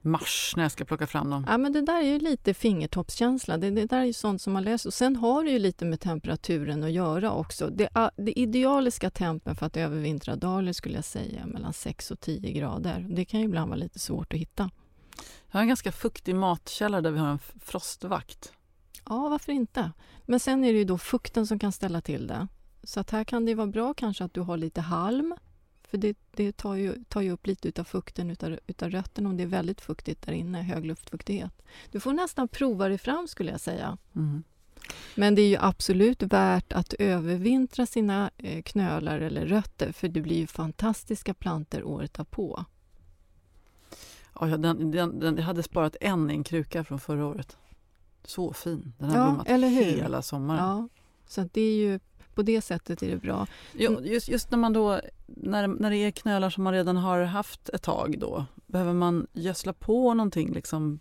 B: mars när jag ska plocka fram dem?
A: Ja, men det där är ju lite fingertoppskänsla. Det, det där är ju sånt som man läser. Och sen har det ju lite med temperaturen att göra också. Det, det idealiska tempen för att övervintra dahlior skulle jag säga mellan 6 och 10 grader. Det kan ju ibland vara lite svårt att hitta.
B: Jag har en ganska fuktig matkällare där vi har en frostvakt.
A: Ja, varför inte? Men sen är det ju då fukten som kan ställa till det. Så att här kan det vara bra kanske att du har lite halm för det, det tar, ju, tar ju upp lite av fukten utav, utav rötterna om det är väldigt fuktigt där inne, hög luftfuktighet. Du får nästan prova dig fram skulle jag säga. Mm. Men det är ju absolut värt att övervintra sina eh, knölar eller rötter för det blir ju fantastiska planter året därpå.
B: Ja, den, den, den, jag hade sparat en i en kruka från förra året. Så fin. Den har
A: Ja,
B: blommat
A: eller hur?
B: hela sommaren.
A: Ja, så det är ju på det sättet är det bra.
B: Jo, just, just när man då, när, när det är knölar som man redan har haft ett tag då, behöver man gödsla på någonting liksom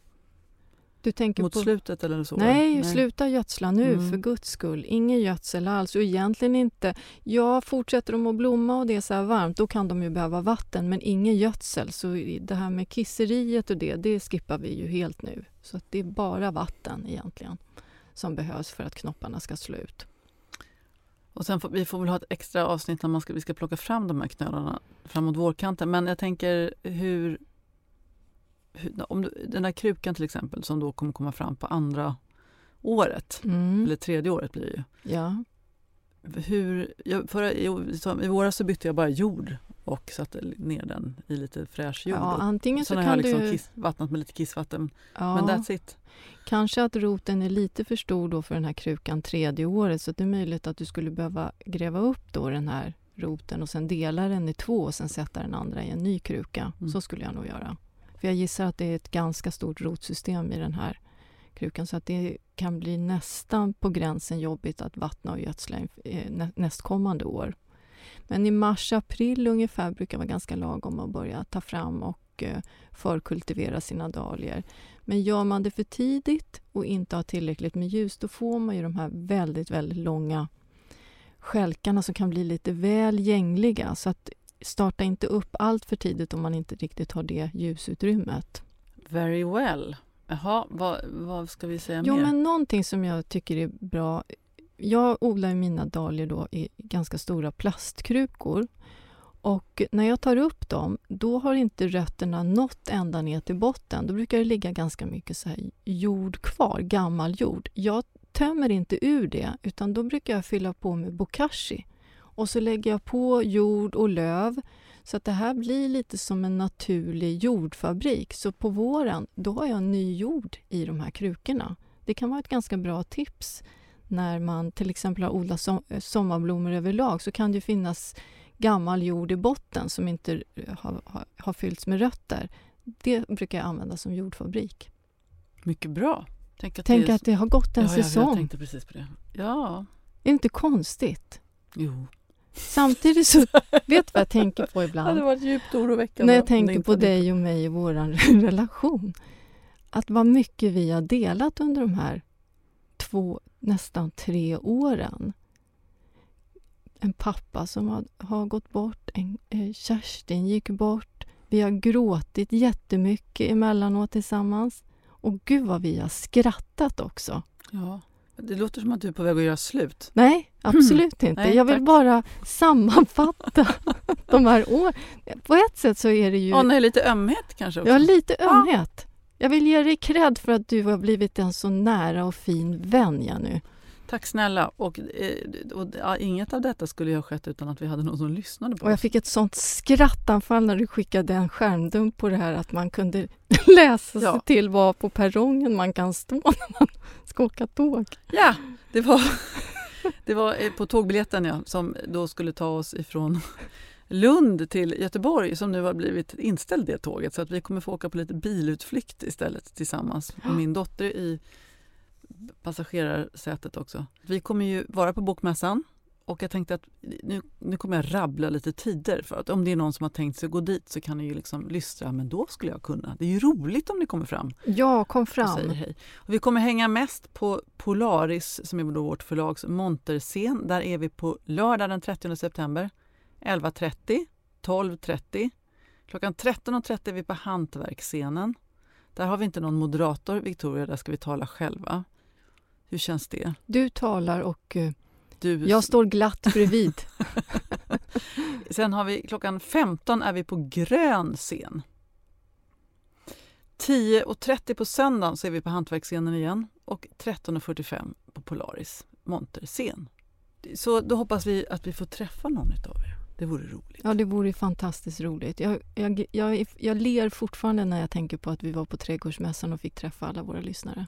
A: Du tänker
B: mot
A: på...
B: slutet eller så?
A: Nej, sluta gödsla nu
B: Mm.
A: för guds skull. Ingen gödsel alls och egentligen inte. Ja, fortsätter de att blomma och det är så här varmt, då kan de ju behöva vatten, men ingen gödsel. Så det här med kisseriet och det, det skippar vi ju helt nu. Så det är bara vatten egentligen som behövs för att knopparna ska slå ut.
B: Och sen får, vi får väl ha ett extra avsnitt när man ska, vi ska plocka fram de här knölarna framåt vårkanten. Men jag tänker hur, hur om du, den här krukan till exempel som då kommer komma fram på andra året,
A: Mm.
B: eller tredje året blir det ju.
A: Ja.
B: Hur, jag, förra, i, så- våras så bytte jag bara jord och satte ner den i lite fräsch jord.
A: ja, antingen så
B: Sen har jag
A: kan
B: liksom
A: du...
B: kiss, vattnat med lite kissvatten.
A: Ja.
B: Men that's it.
A: Kanske att roten är lite för stor då för den här krukan tredje året så det är möjligt att du skulle behöva gräva upp då den här roten och sen dela den i två och sen sätta den andra i en ny kruka.
B: Mm.
A: Så skulle jag nog göra. För jag gissar att det är ett ganska stort rotsystem i den här krukan så att det kan bli nästan på gränsen jobbigt att vattna och gödsla eh, nästkommande år. Men i mars, april ungefär brukar vara ganska lagom att börja ta fram och eh, förkultivera sina dahlior. Men gör man det för tidigt och inte har tillräckligt med ljus då får man ju de här väldigt, väldigt långa stjälkarna som kan bli lite väl gängliga. Så att starta inte upp allt för tidigt om man inte riktigt har det ljusutrymmet.
B: Very well. Jaha, vad, vad ska vi säga
A: Jo,
B: mer?
A: men någonting som jag tycker är bra. Jag odlar mina dahlior då i ganska stora plastkrukor. Och när jag tar upp dem, då har inte rötterna nått ända ner till botten. Då brukar det ligga ganska mycket så här jord kvar, gammal jord. Jag tömmer inte ur det, utan då brukar jag fylla på med bokashi. Och så lägger jag på jord och löv så att det här blir lite som en naturlig jordfabrik. Så på våren, då har jag ny jord i de här krukorna. Det kan vara ett ganska bra tips när man till exempel har odlat som, eh, sommarblommor överlag så kan det finnas gammal jord i botten som inte eh, har, har, har fyllts med rötter. Det brukar jag använda som jordfabrik.
B: Mycket bra. Tänk att
A: Tänk
B: det är...
A: att det har gått en
B: ja, jag-
A: säsong.
B: Jag tänkte precis på det. Ja,
A: Är det inte konstigt?
B: jo.
A: Samtidigt så, vet du vad jag tänker på
B: Det
A: ibland?
B: varit djupt oroväckande.
A: När jag
B: det
A: tänker på dig och mig och vår relation. Att vad mycket vi har delat under de här två, nästan tre åren. En pappa som har, har gått bort, en, eh, Kerstin gick bort. Vi har gråtit jättemycket emellanåt tillsammans. Och gud vad vi har skrattat också.
B: Ja, det låter som att du är på väg att göra slut.
A: Nej, absolut inte.
B: Nej,
A: jag vill
B: tack.
A: bara sammanfatta de här åren. På ett sätt så är det ju...
B: Ja, nej, lite ömhet kanske också.
A: Jag har lite
B: Ja.
A: ömhet. Jag vill ge dig cred för att du har blivit en så nära och fin vän, Jenny.
B: Tack snälla. Och, eh, och, ja, inget av detta skulle ha skett utan att vi hade någon som lyssnade på
A: Och jag
B: oss.
A: fick ett sånt skrattanfall när du skickade en skärmdump på det här att man kunde läsa
B: Ja.
A: sig till var på perrongen man kan stå när man ska åka tåg.
B: Ja, det var, det var eh, på tågbiljetten ja, som då skulle ta oss ifrån Lund till Göteborg som nu har blivit inställd det tåget så att vi kommer få åka på lite bilutflykt istället tillsammans med min dotter i passagerarsätet också. Vi kommer ju vara på Bokmässan och jag tänkte att nu, nu kommer jag rabbla lite tider för att om det är någon som har tänkt sig gå dit så kan ni ju liksom lystra, men då skulle jag kunna. Det är ju roligt om ni kommer fram
A: Ja, kom
B: och säger
A: fram.
B: hej. Och vi kommer hänga mest på Polaris som är då vårt förlags monterscen. Där är vi på lördag den 30 september 11.30, 12.30. Klockan 13.30 är vi på Hantverksscenen. Där har vi inte någon moderator, Victoria, där ska vi tala själva. Hur känns det?
A: Du talar och eh,
B: Du,
A: jag står glatt bredvid.
B: Sen har vi klockan 15 är vi på grön scen. 10.30 på söndagen så är vi på Hantverksscenen igen och 13.45 på Polaris monterscen. Så då hoppas vi att vi får träffa någon av er. Det vore roligt.
A: Ja, det vore fantastiskt roligt. Jag, jag, jag, jag ler fortfarande när jag tänker på att vi var på Trädgårdsmässan och fick träffa alla våra lyssnare.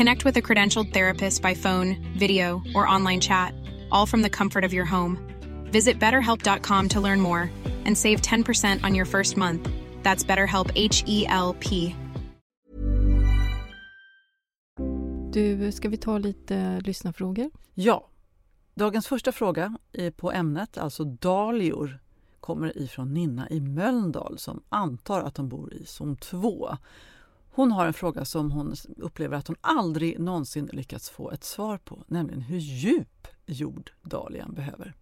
C: Connect with a credentialed therapist by phone, video, or online chat, all from the comfort of your home. Visit betterhelp.com to learn more and save 10% on your first month. That's BetterHelp H E L P.
A: Du, ska vi ta lite lyssnarfrågor?
B: Ja. Dagens första fråga är på ämnet, alltså dahlior, kommer ifrån Ninna i Mölndal som antar att hon bor i zon 2. Hon har en fråga som hon upplever att hon aldrig någonsin lyckats få ett svar på, nämligen hur djup jord dahlian behöver.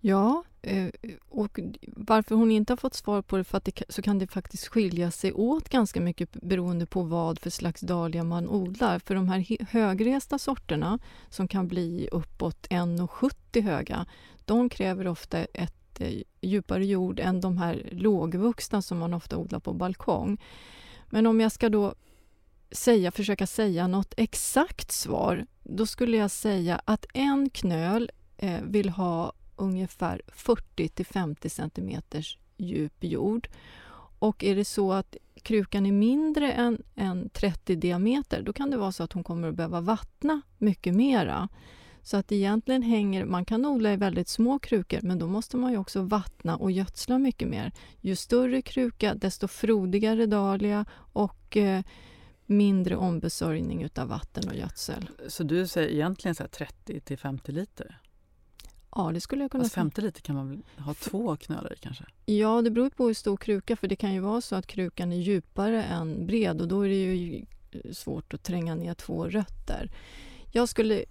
A: Ja, eh, och varför hon inte har fått svar på det, för att det, så kan det faktiskt skilja sig åt ganska mycket beroende på vad för slags dahlia man odlar. För de här högresta sorterna, som kan bli uppåt 1,70 höga, de kräver ofta ett eh, djupare jord än de här lågvuxna som man ofta odlar på balkong. Men om jag ska då säga, försöka säga något exakt svar, då skulle jag säga att en knöl eh, vill ha ungefär 40 till 50 cm djup jord. Och är det så att krukan är mindre än, än 30 diameter, då kan det vara så att hon kommer att behöva vattna mycket mera. Så att egentligen hänger, man kan odla i väldigt små krukor men då måste man ju också vattna och gödsla mycket mer. Ju större kruka desto frodigare dahlia och eh, mindre ombesörjning utav vatten och gödsel.
B: Så du säger egentligen så 30 till 50 liter?
A: Ja, det skulle jag kunna
B: Fast 50 liter kan man väl ha två knölar i kanske?
A: Ja, det beror på hur stor kruka för det kan ju vara så att krukan är djupare än bred och då är det ju svårt att tränga ner två rötter. Jag skulle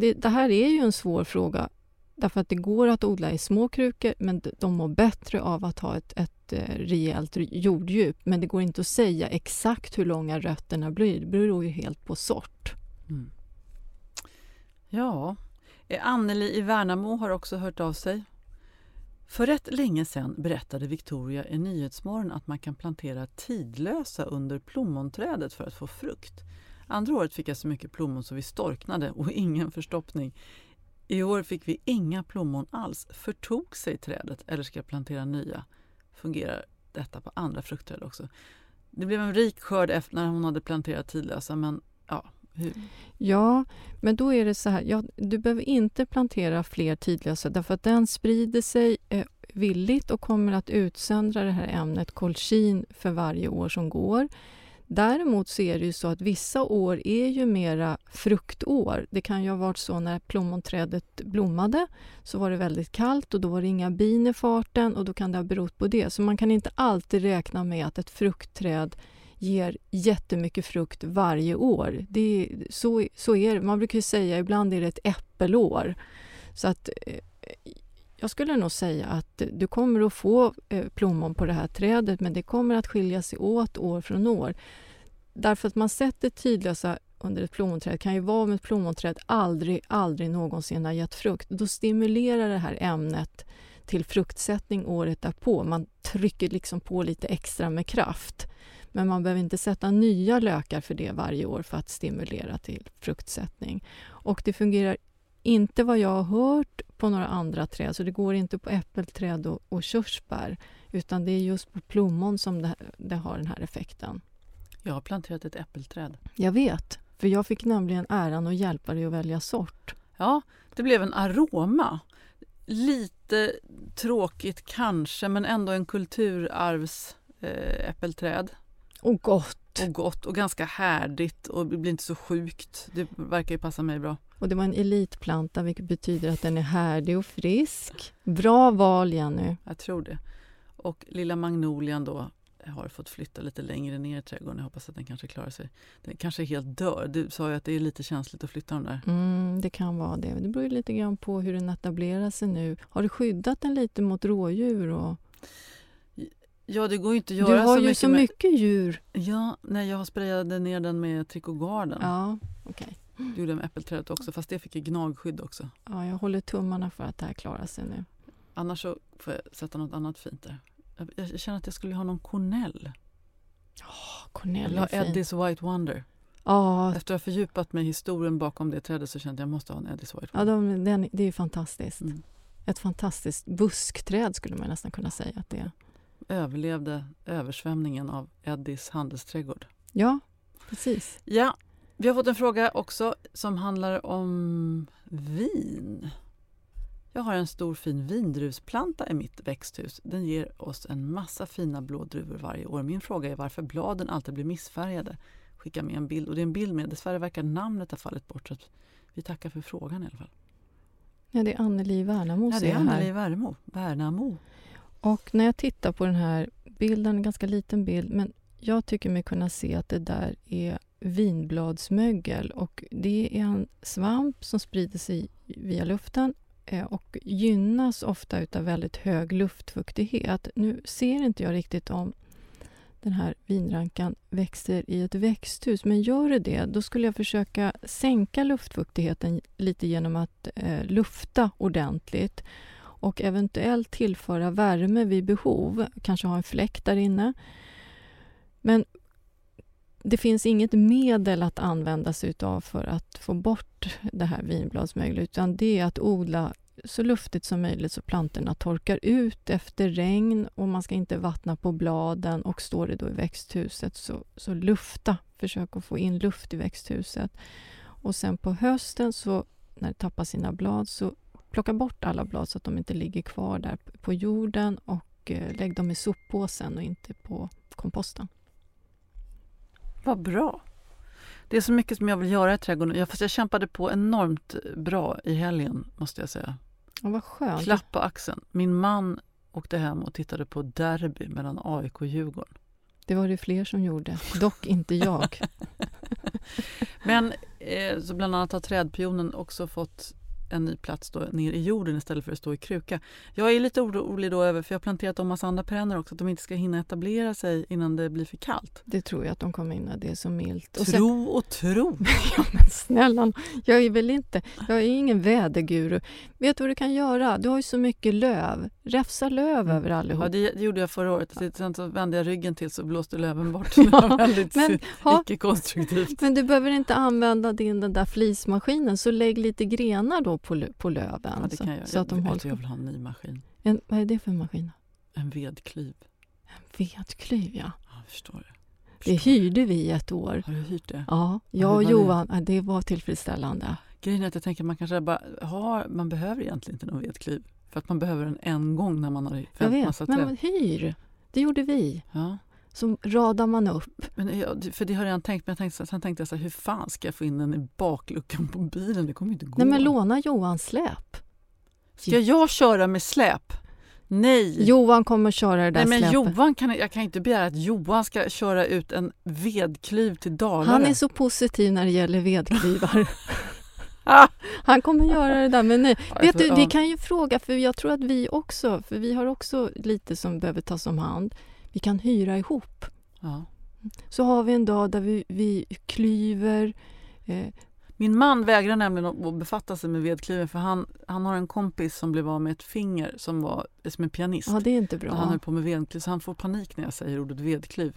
A: det, det, här är ju en svår fråga därför att det går att odla i små krukor men de mår bättre av att ha ett, ett eh, rejält jorddjup. Men det går inte att säga exakt hur långa rötterna blir. Det beror ju helt på sort. Mm.
B: Ja, eh, Anneli i Värnamo har också hört av sig. För rätt länge sedan berättade Victoria i Nyhetsmorgon att man kan plantera tidlösa under plommonträdet för att få frukt. Andra året fick jag så mycket plommon så vi storknade och ingen förstoppning. I år fick vi inga plommon alls. Förtog sig trädet eller ska jag plantera nya? Fungerar detta på andra fruktträd också? Det blev en rik skörd efter när hon hade planterat tidlösa men ja, hur?
A: Ja, men då är det så här. Ja, du behöver inte plantera fler tidlösa därför att den sprider sig eh, villigt och kommer att utsöndra det här ämnet kolchin för varje år som går. Däremot så är det ju så att vissa år är ju mera fruktår. Det kan ju ha varit så när plommonträdet blommade så var det väldigt kallt och då var det inga bin i farten och då kan det ha berott på det. Så man kan inte alltid räkna med att ett fruktträd ger jättemycket frukt varje år. Det, så, så är det. Man brukar säga ibland är det ett äppelår. Så att eh, jag skulle nog säga att du kommer att få eh, plommon på det här trädet men det kommer att skilja sig åt år från år. Därför att man sätter tidlösa under ett plommonträd kan ju vara om ett plommonträd aldrig, aldrig någonsin har gett frukt. Då stimulerar det här ämnet till fruktsättning året därpå. Man trycker liksom på lite extra med kraft. Men man behöver inte sätta nya lökar för det varje år för att stimulera till fruktsättning. Och det fungerar inte vad jag har hört på några andra träd, så det går inte på äppelträd och, och körsbär utan det är just på plommon som det, det har den här effekten.
B: Jag har planterat ett äppelträd.
A: Jag vet, för jag fick nämligen äran att hjälpa dig att välja sort.
B: Ja, det blev en aroma. Lite tråkigt kanske, men ändå en kulturarvsäppelträd. Eh,
A: och gott!
B: Och gott och ganska härdigt och det blir inte så sjukt. Det verkar ju passa mig bra.
A: Och det var en elitplanta vilket betyder att den är härdig och frisk. Bra val Jenny!
B: Jag tror det. Och lilla magnolian då har fått flytta lite längre ner i trädgården. Jag hoppas att den kanske klarar sig. Den kanske helt dör. Du sa ju att det är lite känsligt att flytta den där.
A: Mm, det kan vara det. Det beror ju lite grann på hur den etablerar sig nu. Har du skyddat den lite mot rådjur? Och...
B: Ja, det går ju inte att göra
A: Du har
B: så
A: ju
B: mycket
A: så
B: med...
A: mycket djur.
B: Ja, nej, jag sprayade ner den med Tricogarden.
A: Ja, okej.
B: Det gjorde jag med äppelträdet också, fast det fick ju gnagskydd också.
A: Ja, jag håller tummarna för att det här klarar sig nu.
B: Annars så får jag sätta något annat fint där. Jag, jag känner att jag skulle ha någon Cornell. Jag
A: Cornell
B: vill
A: är
B: ha
A: fin.
B: Eddies White Wonder.
A: Ja,
B: Efter att ha fördjupat mig i historien bakom det trädet så kände jag att jag måste ha en Eddies White
A: ja
B: Wonder.
A: de, den, det är fantastiskt.
B: Mm.
A: Ett fantastiskt buskträd skulle man nästan kunna säga att det är.
B: Överlevde översvämningen av Eddies handelsträdgård.
A: Ja, precis.
B: Ja, vi har fått en fråga också som handlar om vin. Jag har en stor fin vindruvsplanta i mitt växthus. Den ger oss en massa fina blå druvor varje år. Min fråga är varför bladen alltid blir missfärgade. Skicka med en bild. Och det är en bild med, dessvärre verkar namnet ha fallit bort. Så vi tackar för frågan i alla fall.
A: Ja, det är Anneli Värnamo
B: Ja, det är. Anneli Värnamo. Värnamo.
A: Och när jag tittar på den här bilden, en ganska liten bild, men jag tycker mig kunna se att det där är vinbladsmögel och det är en svamp som sprider sig via luften eh, och gynnas ofta utav väldigt hög luftfuktighet. Nu ser inte jag riktigt om den här vinrankan växer i ett växthus, men gör det det, då skulle jag försöka sänka luftfuktigheten lite genom att eh, lufta ordentligt och eventuellt tillföra värme vid behov, kanske ha en fläkt där inne. Men det finns inget medel att använda sig utav för att få bort det här vinbladsmöglet, utan det är att odla så luftigt som möjligt så plantorna torkar ut efter regn och man ska inte vattna på bladen och står det då i växthuset så, så lufta, försök att få in luft i växthuset. Och sen på hösten så när det tappar sina blad så plocka bort alla blad så att de inte ligger kvar där på jorden och eh, lägg dem i soppåsen och inte på komposten.
B: Vad bra. Det är så mycket som jag vill göra i trädgården. Jag, fast jag kämpade på enormt bra i helgen, måste jag säga.
A: Ja, vad skönt.
B: Klapp på axeln. Min man åkte hem och tittade på derby mellan AIK och Djurgården.
A: Det var det fler som gjorde, dock inte jag.
B: Men eh, så bland annat har trädpionen också fått en ny plats då, ner i jorden istället för att stå i kruka. Jag är lite orolig då över, för jag har planterat om massa andra perenner också, att de inte ska hinna etablera sig innan det blir för kallt.
A: Det tror jag att de kommer in när det är så milt. Och sen,
B: Tro och tro!
A: ja, men snälla, jag är väl inte, jag är ingen väderguru. Vet du vad du kan göra? Du har ju så mycket löv. Räfsa löv
B: Mm.
A: över allihop.
B: Ja, det, det gjorde jag förra året. Sen så vände jag ryggen till så blåste löven bort.
A: Ja,
B: det var väldigt
A: men, ha,
B: icke-konstruktivt.
A: men du behöver inte använda din den där flismaskinen, så lägg lite grenar då på, på löven.
B: Ja, det kan jag.
A: så att de
B: jag,
A: håller
B: jag vill ha en ny maskin.
A: en, Vad är det för maskin?
B: En vedklyv.
A: Vedklyv, ja.
B: Ja, jag förstår det.
A: Det hyrde vi i ett år.
B: Har du hyrt det?
A: Ja, jag och? Johan, ja, det var tillfredsställande.
B: Grejen är att jag tänker att man kanske bara har, man behöver egentligen inte någon vedklyv. För att man behöver den en gång när man har
A: Jag
B: fällt massa
A: vet,
B: träd.
A: men hyr. Det gjorde vi.
B: Ja.
A: Så radar man upp.
B: Men jag, för det har jag redan tänkt, men jag tänkte, sen tänkte jag så här, hur fan ska jag få in den i bakluckan på bilen? Det kommer ju inte gå.
A: Nej, men låna Johans släp.
B: Ska jag köra med släp? Nej!
A: Johan kommer köra det där
B: Nej, men
A: släpet.
B: Johan kan, jag kan inte begära att Johan ska köra ut en vedklyv till Dalarna.
A: Han är så positiv när det gäller vedklyvar. Han kommer göra det där. Men nej.
B: Ja, jag
A: Vet du, vi kan ju fråga, för jag tror att vi också, för vi har också lite som behöver tas om hand. Vi kan hyra ihop.
B: Ja.
A: Så har vi en dag där vi, vi klyver. Eh,
B: Min man vägrar nämligen att att befatta sig med vedklyven för han, han har en kompis som blev av med ett finger som var som en pianist.
A: ja, det är inte
B: Så Han
A: bra.
B: höll på med vedklyv så han får panik när jag säger ordet vedklyv.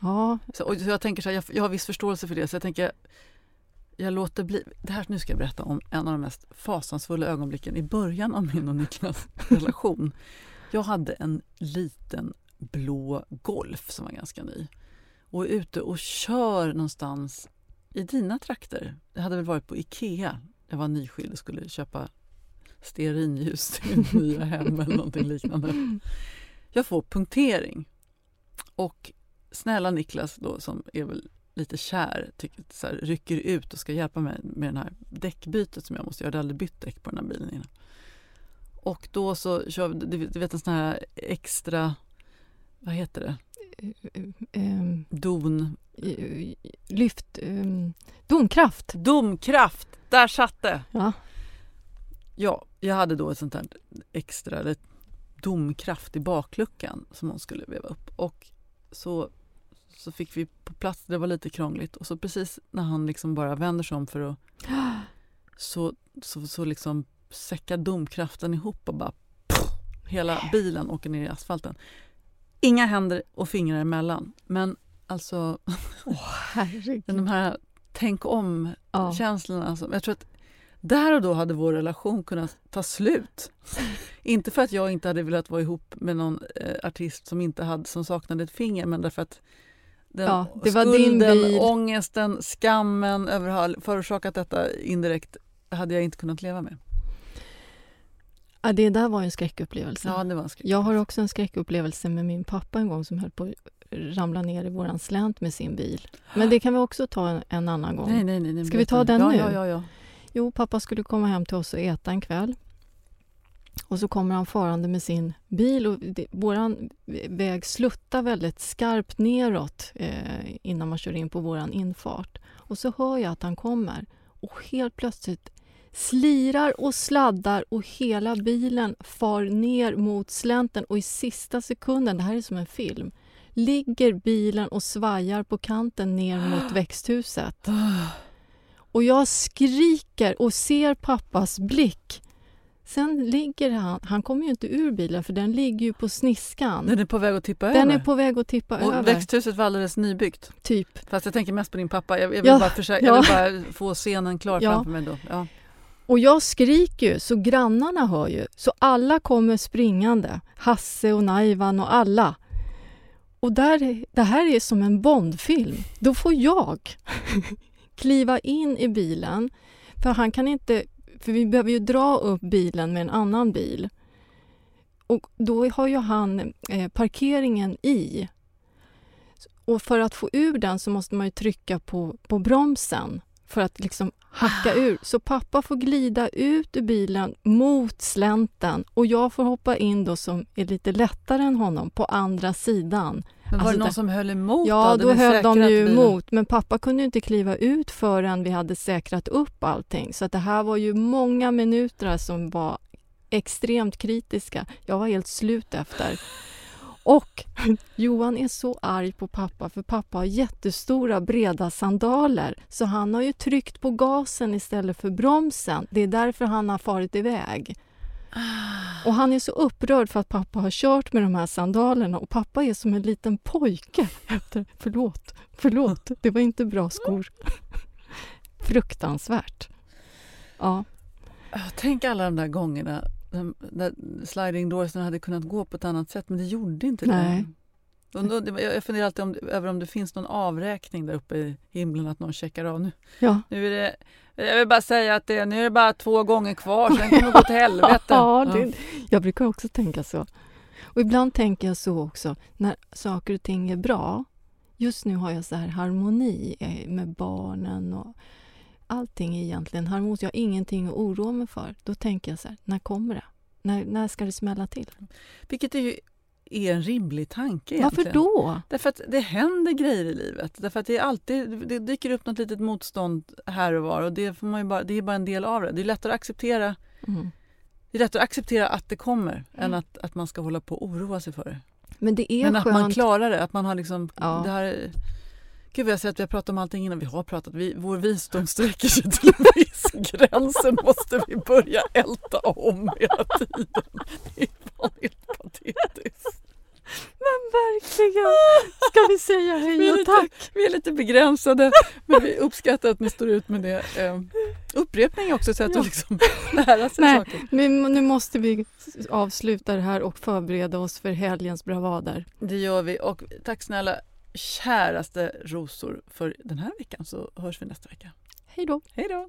A: Ja,
B: Så, och så jag tänker så här, jag, jag har viss förståelse för det så jag tänker jag låter bli. Det här, nu ska jag berätta om en av de mest fasansfulla ögonblicken i början av min och Niklas relation. Jag hade en liten blå Golf som var ganska ny och är ute och kör någonstans i dina trakter. Jag hade väl varit på Ikea. Jag var nyskild och skulle köpa stearinljus till mitt nya hem eller någonting liknande. Jag får punktering. Och snälla Niklas då som är väl lite kär tycker, så här, rycker ut och ska hjälpa mig med den här däckbytet som jag måste göra. Jag hade aldrig bytt däck på den här bilen innan. Och då så kör vi, du vet- en sån här extra, vad heter det?
A: eh,
B: Don.
A: eh, lyft... Eh, domkraft.
B: Domkraft, där satt det!
A: Ja.
B: Ja, jag hade då ett sånt här extra eller domkraft i bakluckan som hon skulle veva upp. Och så, så fick vi på plats, det var lite krångligt och så precis när han liksom bara vänder sig om för att så, så, så liksom säckar domkraften ihop och bara pff, hela bilen åker ner i asfalten. Inga händer och fingrar emellan. Men alltså
A: Herregud.
B: de här tänk
A: Ja.
B: om-känslorna. Alltså, jag tror att där och då hade vår relation kunnat ta slut. inte för att jag inte hade velat vara ihop med någon eh, artist som, inte hade, som saknade ett finger men därför att den
A: Ja, det var din
B: skulden,
A: bil.
B: ångesten, skammen över att ha förorsakat detta indirekt hade jag inte kunnat leva med.
A: Ja, det där var en skräckupplevelse.
B: Ja, det var en skräck.
A: Jag har också en skräckupplevelse med min pappa en gång som höll på att ramla ner i våran slänt med sin bil. Men det kan vi också ta en, annan gång.
B: Nej, nej, nej, nej,
A: Ska vi ta den
B: ja,
A: nu?
B: Ja, ja, ja.
A: Jo, pappa skulle komma hem till oss och äta en kväll. Och så kommer han farande med sin bil och det, våran väg sluttar väldigt skarpt neråt eh, innan man kör in på våran infart. Och så hör jag att han kommer och helt plötsligt slirar och sladdar och hela bilen far ner mot slänten och i sista sekunden, det här är som en film, ligger bilen och svajar på kanten ner mot växthuset. Och jag skriker och ser pappas blick. Sen ligger han, han kommer ju inte ur bilen för den ligger ju på sniskan.
B: Den är på väg att tippa
A: Den
B: över.
A: är på väg att tippa
B: och
A: över.
B: växthuset var alldeles nybyggt.
A: Typ.
B: Fast jag tänker mest på din pappa. Jag, jag, vill,
A: Ja,
B: bara försöka,
A: ja.
B: jag vill bara få scenen klar
A: Ja.
B: framför mig då. Ja.
A: Och jag skriker ju, så grannarna hör ju. Så alla kommer springande. Hasse och Naivan och alla. Och där, det här är som en Bondfilm. Då får jag kliva in i bilen. För han kan inte... För vi behöver ju dra upp bilen med en annan bil. Och då har ju han eh, parkeringen i. Och för att få ur den så måste man ju trycka på, på bromsen för att liksom hacka ur. Så pappa får glida ut ur bilen mot slänten och jag får hoppa in då som är lite lättare än honom på andra sidan.
B: Men var
A: Alltså
B: det någon som höll emot?
A: Ja,
B: då?
A: då höll de ju
B: bilen.
A: emot, men pappa kunde inte kliva ut förrän vi hade säkrat upp allting. Så att det här var ju många minuter som var extremt kritiska. Jag var helt slut efter. Och Johan är så arg på pappa för pappa har jättestora breda sandaler så han har ju tryckt på gasen istället för bromsen. Det är därför han har farit iväg. Och han är så upprörd för att pappa har kört med de här sandalerna och pappa är som en liten pojke efter förlåt, förlåt, det var inte bra skor. Fruktansvärt. Ja,
B: Tänk alla de där gångerna där sliding doorsen hade kunnat gå på ett annat sätt, men det gjorde inte
A: Nej.
B: det. Jag funderar alltid om, över om det finns någon avräkning där uppe i himlen, att någon checkar av nu.
A: ja.
B: nu är det, jag vill bara säga att det, nu är det bara två gånger kvar, sen kommer det gå till helvete.
A: Ja, det, jag brukar också tänka så. Och ibland tänker jag så också, när saker och ting är bra. Just nu har jag så här harmoni eh, med barnen och allting är egentligen harmoniskt. Jag har ingenting att oroa mig för. Då tänker jag så här, när kommer det? När, när ska det smälla till?
B: Vilket är ju är en rimlig tanke
A: Varför
B: egentligen.
A: då?
B: Därför att det händer grejer i livet. Därför att det, är alltid, det dyker upp något litet motstånd här och var och det, får man bara, det är bara en del av det. Det är lättare att acceptera,
A: Mm.
B: det är lättare att, acceptera att det kommer än att, att man ska hålla på och oroa sig för det.
A: Men det är
B: Men att
A: skönt.
B: man klarar det, att man har liksom...
A: Ja.
B: Det här, Gud, jag säger att vi har pratat om allting innan. Vi har pratat. Vi, vår visdom sträcker sig till en viss gräns. Måste vi börja älta om hela tiden. Det är fan helt patetiskt.
A: Men verkligen! Ska vi säga
B: Vi
A: hej
B: är,
A: och
B: lite,
A: tack?
B: vi är lite begränsade, men vi uppskattar att ni står ut med det. Eh, upprepning också ett sätt
A: Ja.
B: att liksom lära sig
A: Nej.
B: saker.
A: Men nu måste vi avsluta det här och förbereda oss för helgens bravader.
B: Det gör vi. Och tack snälla käraste rosor för den här veckan så hörs vi nästa vecka.
A: Hej då!
B: Hej då!